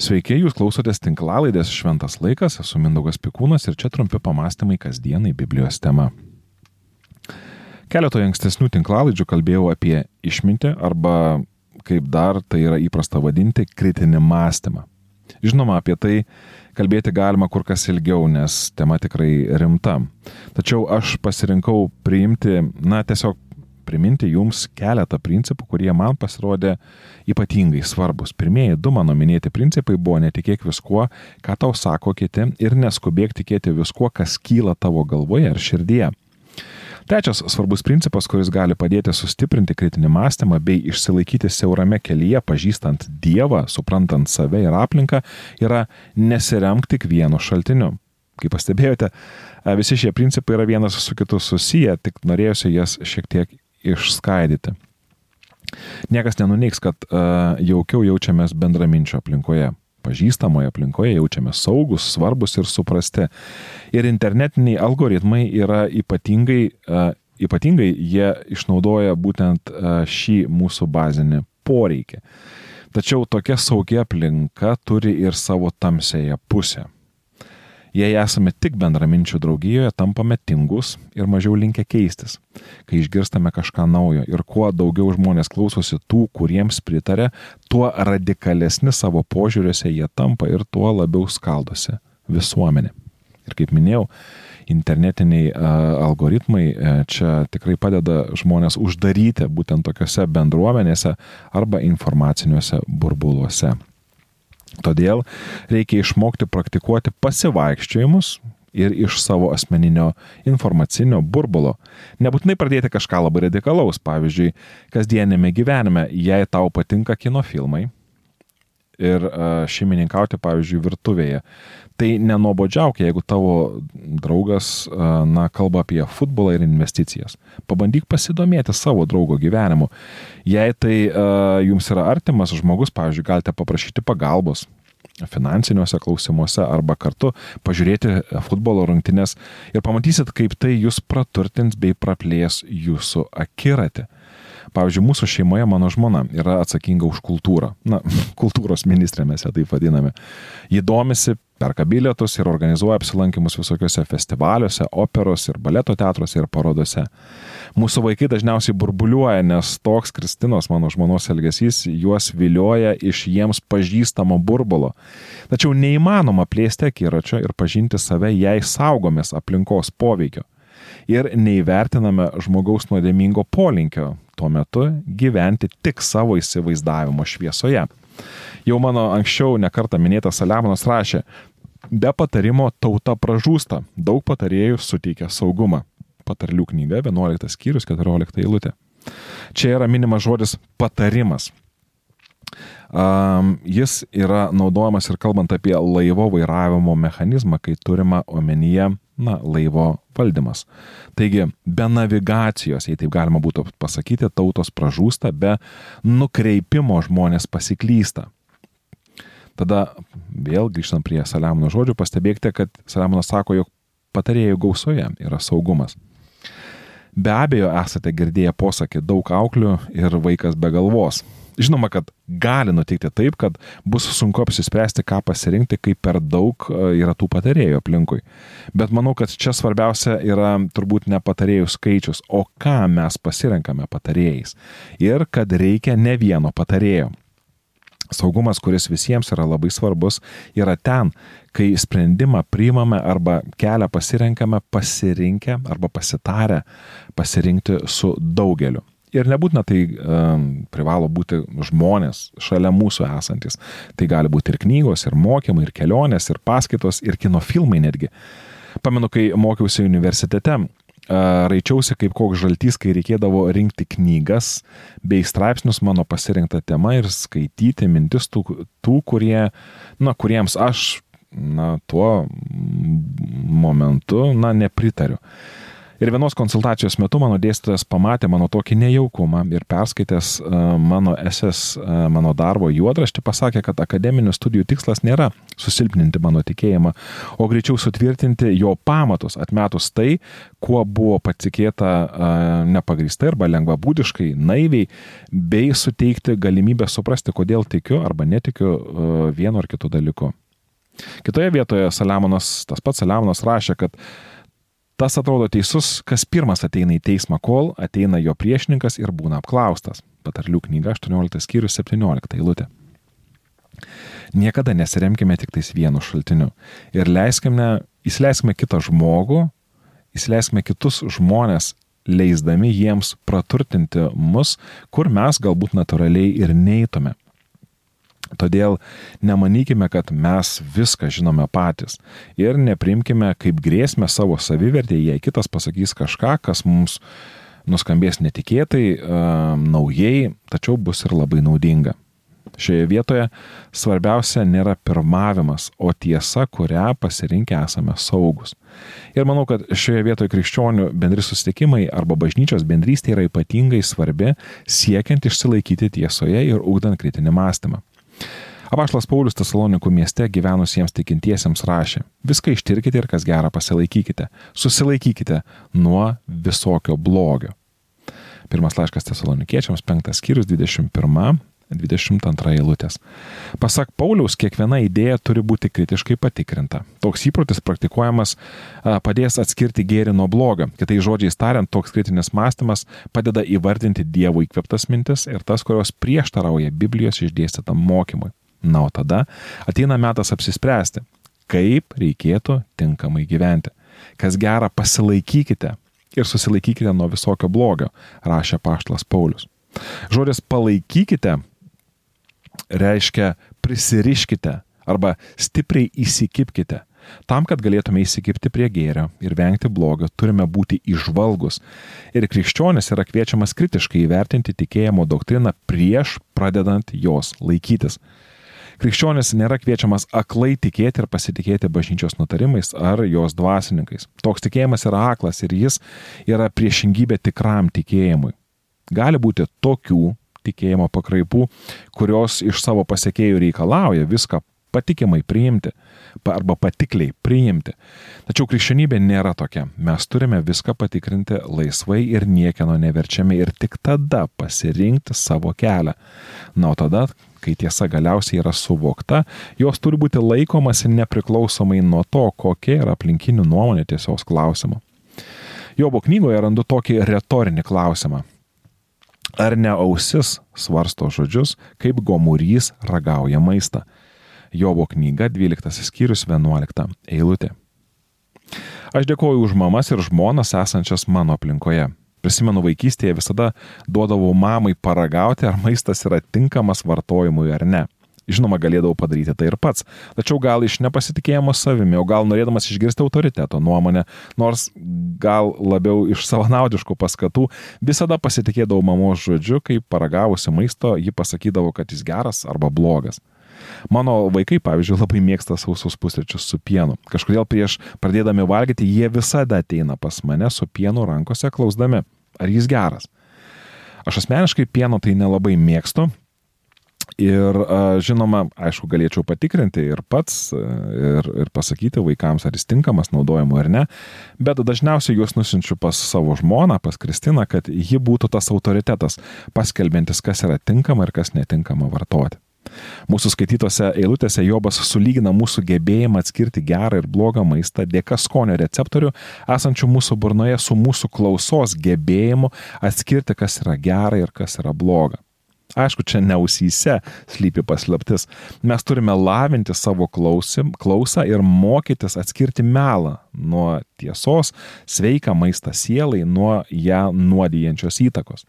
Sveiki, jūs klausotės tinklalaidės Šventas laikas, esu Mindaugas Pikūnas ir čia trumpi pamastymai kasdienai Biblijos tema. Keletoje ankstesnių tinklalaidžių kalbėjau apie išmintį arba, kaip dar tai yra įprasta vadinti, kritinį mąstymą. Žinoma, apie tai kalbėti galima kur kas ilgiau, nes tema tikrai rimta. Tačiau aš pasirinkau priimti, na, tiesiog priminti jums keletą principų, kurie man pasirodė ypatingai svarbus. Pirmieji du mano minėti principai buvo netikėk viskuo, ką tau sako kiti ir neskubėk tikėti viskuo, kas kyla tavo galvoje ar širdyje. Trečias svarbus principas, kuris gali padėti sustiprinti kritinį mąstymą bei išsilaikyti siaurame kelyje, pažįstant Dievą, suprantant save ir aplinką, yra nesiremk tik vienu šaltiniu. Kaip pastebėjote, visi šie principai yra vienas su kitu susiję, tik norėjusi jas šiek tiek išskaidyti. Niekas nenuneiks, kad uh, jaukiau jaučiamės bendraminčio aplinkoje. Pažįstamoje aplinkoje jaučiamės saugus, svarbus ir suprasti. Ir internetiniai algoritmai yra ypatingai, uh, ypatingai jie išnaudoja būtent uh, šį mūsų bazinį poreikį. Tačiau tokia saugia aplinka turi ir savo tamsėje pusę. Jei esame tik bendraminčių draugijoje, tampame tingus ir mažiau linkę keistis, kai išgirstame kažką naujo. Ir kuo daugiau žmonės klausosi tų, kuriems pritarė, tuo radikalesni savo požiūriuose jie tampa ir tuo labiau skaldosi visuomenė. Ir kaip minėjau, internetiniai algoritmai čia tikrai padeda žmonės uždaryti būtent tokiuose bendruomenėse arba informaciniuose burbuluose. Todėl reikia išmokti praktikuoti pasivaikščiojimus ir iš savo asmeninio informacinio burbulo. Nebūtinai pradėti kažką labai radikalaus, pavyzdžiui, kasdienėme gyvenime, jei tau patinka kino filmai ir šeimininkauti, pavyzdžiui, virtuvėje. Tai nenobodžiauk, jeigu tavo draugas, na, kalba apie futbolą ir investicijas. Pabandyk pasidomėti savo draugo gyvenimu. Jei tai jums yra artimas žmogus, pavyzdžiui, galite paprašyti pagalbos finansiniuose klausimuose arba kartu pažiūrėti futbolo rungtynes ir pamatysit, kaip tai jūs praturtins bei praplės jūsų akiratį. Pavyzdžiui, mūsų šeimoje mano žmona yra atsakinga už kultūrą. Na, kultūros ministrė mes ją taip vadiname. Ji domisi, perka bilietus ir organizuoja apsilankimus visokiuose festivaliuose, operos ir baleto teatruose ir parodose. Mūsų vaikai dažniausiai burbuliuoja, nes toks Kristinos, mano žmonos elgesys, juos vilioja iš jiems pažįstamo burbulo. Tačiau neįmanoma plėsti akiračio ir pažinti save, jei saugomės aplinkos poveikio ir neįvertiname žmogaus nuodėmingo polinkio tuo metu gyventi tik savo įsivaizdavimo šviesoje. Jau mano anksčiau nekartą minėtas Saliamonas rašė, be patarimo tauta pražūsta, daug patarėjų suteikia saugumą. Patarlių knyga 11 skyrius 14 eilutė. Čia yra minimas žodis patarimas. Um, jis yra naudojamas ir kalbant apie laivo vairavimo mechanizmą, kai turima omenyje na, laivo valdymas. Taigi, be navigacijos, jei taip galima būtų pasakyti, tautos pražūsta, be nukreipimo žmonės pasiklysta. Tada vėl grįžtant prie Saliamono žodžių, pastebėkite, kad Saliamonas sako, jog patarėjų gausoje yra saugumas. Be abejo, esate girdėję posakį daug auklių ir vaikas be galvos. Žinoma, kad gali nutikti taip, kad bus sunku apsispręsti, ką pasirinkti, kai per daug e, yra tų patarėjų aplinkui. Bet manau, kad čia svarbiausia yra turbūt ne patarėjų skaičius, o ką mes pasirenkame patarėjais. Ir kad reikia ne vieno patarėjo. Saugumas, kuris visiems yra labai svarbus, yra ten, kai sprendimą priimame arba kelią pasirenkame pasirinkę arba pasitarę pasirinkti su daugeliu. Ir nebūtina tai um, privalo būti žmonės šalia mūsų esantis. Tai gali būti ir knygos, ir mokymai, ir kelionės, ir paskaitos, ir kino filmai netgi. Pamenu, kai mokiausi universitete, raičiausi kaip koks žaltys, kai reikėdavo rinkti knygas bei straipsnius mano pasirinktą temą ir skaityti mintis tų, tų kurie, na, kuriems aš, na, tuo momentu, na, nepritariu. Ir vienos konsultacijos metu mano dėstytojas pamatė mano tokį nejaukumą ir perskaitęs e, mano SS, e, mano darbo juodraštį, pasakė, kad akademinių studijų tikslas nėra susilpninti mano tikėjimą, o greičiau sutvirtinti jo pamatus, atmetus tai, kuo buvo patikėta e, nepagristai arba lengvabūdiškai, naiviai, bei suteikti galimybę suprasti, kodėl tikiu arba netikiu vienu ar kitu dalyku. Kitoje vietoje Saliamonas, tas pats Saliamonas rašė, kad Tas atrodo teisus, kas pirmas ateina į teismą, kol ateina jo priešininkas ir būna apklaustas. Patarlių knyga 18 skyrius 17 eilutė. Niekada nesiremkime tik tais vienu šaltiniu ir leiskime, įsileiskime kitą žmogų, įsileiskime kitus žmonės, leisdami jiems praturtinti mus, kur mes galbūt natūraliai ir neįtume. Todėl nemanykime, kad mes viską žinome patys ir neprimkime kaip grėsmę savo savivertę, jei kitas pasakys kažką, kas mums nuskambės netikėtai, naujai, tačiau bus ir labai naudinga. Šioje vietoje svarbiausia nėra pirmavimas, o tiesa, kurią pasirinkę esame saugus. Ir manau, kad šioje vietoje krikščionių bendri susitikimai arba bažnyčios bendrystė yra ypatingai svarbi, siekiant išsilaikyti tiesoje ir ugdant kritinį mąstymą. Apaštalas Paulius Tesalonikų mieste gyvenusiems tikintiesiems rašė, viską ištirkite ir kas gera pasilaikykite, susilaikykite nuo visokio blogio. Pirmas laiškas Tesalonikiečiams, penktas skyrius, 21 22 eilutės. Pasak Pauliaus, kiekviena idėja turi būti kritiškai patikrinta. Toks įprotis praktikuojamas padės atskirti gėrį nuo blogio. Kitai žodžiai tariant, toks kritinis mąstymas padeda įvardinti Dievo įkveptas mintis ir tas, kurios prieštarauja Biblijos išdėstytam mokymui. Na, o tada ateina metas apsispręsti, kaip reikėtų tinkamai gyventi. Kas gera, pasilaikykite ir susilaikykite nuo visokio blogio, rašė Paštlas Paulius. Žodis palaikykite reiškia prisiriškite arba stipriai įsikipkite. Tam, kad galėtume įsikipti prie gėrio ir vengti blogio, turime būti išvalgus. Ir krikščionis yra kviečiamas kritiškai įvertinti tikėjimo doktriną prieš pradedant jos laikytis. Krikščionis nėra kviečiamas aklai tikėti ir pasitikėti bažnyčios nutarimais ar jos dvasininkais. Toks tikėjimas yra aklas ir jis yra priešingybė tikram tikėjimui. Gali būti tokių tikėjimo pakraipų, kurios iš savo pasiekėjų reikalauja viską patikimai priimti arba patikliai priimti. Tačiau krikščionybė nėra tokia. Mes turime viską patikrinti laisvai ir niekieno neverčiami ir tik tada pasirinkti savo kelią. Na, o tada, kai tiesa galiausiai yra suvokta, jos turi būti laikomasi nepriklausomai nuo to, kokia yra aplinkinių nuomonė tiesos klausimu. Jobo knygoje randu tokį retorinį klausimą. Ar ne ausis svarsto žodžius, kaip gomurys ragauja maistą. Jobo knyga 12 skyrius 11 eilutė. Aš dėkoju už mamas ir žmonas esančias mano aplinkoje. Prisimenu vaikystėje visada duodavau mamai paragauti, ar maistas yra tinkamas vartojimui ar ne. Žinoma, galėdavau padaryti tai ir pats, tačiau gal iš nepasitikėjimo savimi, o gal norėdamas išgirsti autoriteto nuomonę, nors gal labiau iš savanaudiškų paskatų, visada pasitikėdavau mamos žodžiu, kai paragavusi maisto, ji pasakydavo, kad jis geras arba blogas. Mano vaikai, pavyzdžiui, labai mėgsta sausus pusryčius su pienu. Kažkodėl prieš pradėdami valgyti, jie visada ateina pas mane su pienu rankose, klausdami, ar jis geras. Aš asmeniškai pieno tai nelabai mėgstu, Ir žinoma, aišku, galėčiau patikrinti ir pats ir, ir pasakyti vaikams, ar jis tinkamas naudojimu ar ne, bet dažniausiai juos nusinčiu pas savo žmoną, pas Kristiną, kad ji būtų tas autoritetas, paskelbintis, kas yra tinkama ir kas netinkama vartoti. Mūsų skaitytose eilutėse Jobas sulygina mūsų gebėjimą atskirti gerą ir blogą maistą dėka skonio receptorių esančių mūsų burnoje su mūsų klausos gebėjimu atskirti, kas yra gera ir kas yra bloga. Aišku, čia neusyse slypi paslaptis. Mes turime lavinti savo klausim, klausą ir mokytis atskirti melą nuo tiesos, sveiką maistą sielai nuo ją nuodijančios įtakos.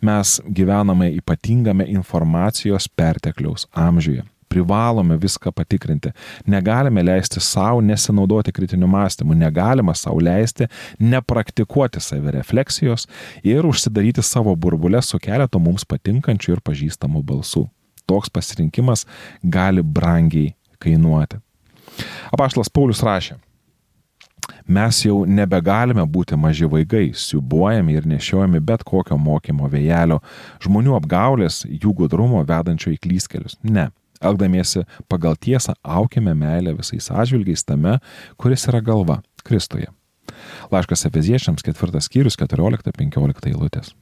Mes gyvename ypatingame informacijos pertekliaus amžiuje privalome viską patikrinti. Negalime leisti savo nesinaudoti kritiniu mąstymu, negalime savo leisti nepraktikuoti savirefleksijos ir užsidaryti savo burbulę su keletu mums patinkančių ir pažįstamų balsų. Toks pasirinkimas gali brangiai kainuoti. Apaštalas Paulius rašė, Mes jau nebegalime būti maži vaikai, siubuojami ir nešiojami bet kokio mokymo vėjelio, žmonių apgaulės, jų gudrumo vedančio į klyskelius. Ne. Elgdamiesi pagal tiesą, aukime meilę visais atžvilgiais tame, kuris yra galva - Kristuje. Laiškas Efeziečiams 4 skyrius 14-15 eilutės.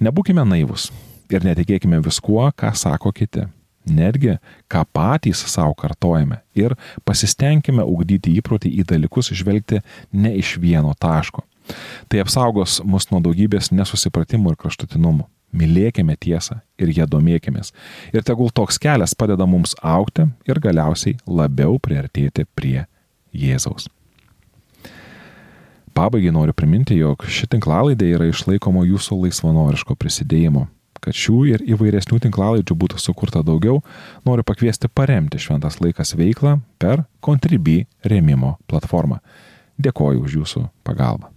Nebūkime naivus ir netikėkime viskuo, ką sako kiti netgi ką patys savo kartojame ir pasistengime ugdyti įprotį į dalykus žvelgti ne iš vieno taško. Tai apsaugos mus nuo daugybės nesusipratimų ir kraštutinumų. Mylėkime tiesą ir ją domėkimės. Ir tegul toks kelias padeda mums aukti ir galiausiai labiau priartėti prie Jėzaus. Pabaigai noriu priminti, jog ši tinklalaidė yra išlaikoma jūsų laisvanoriško prisidėjimo Kad šių ir įvairesnių tinklalaidžių būtų sukurta daugiau, noriu pakviesti paremti Šventas laikas veiklą per Contribui remimo platformą. Dėkoju už jūsų pagalbą.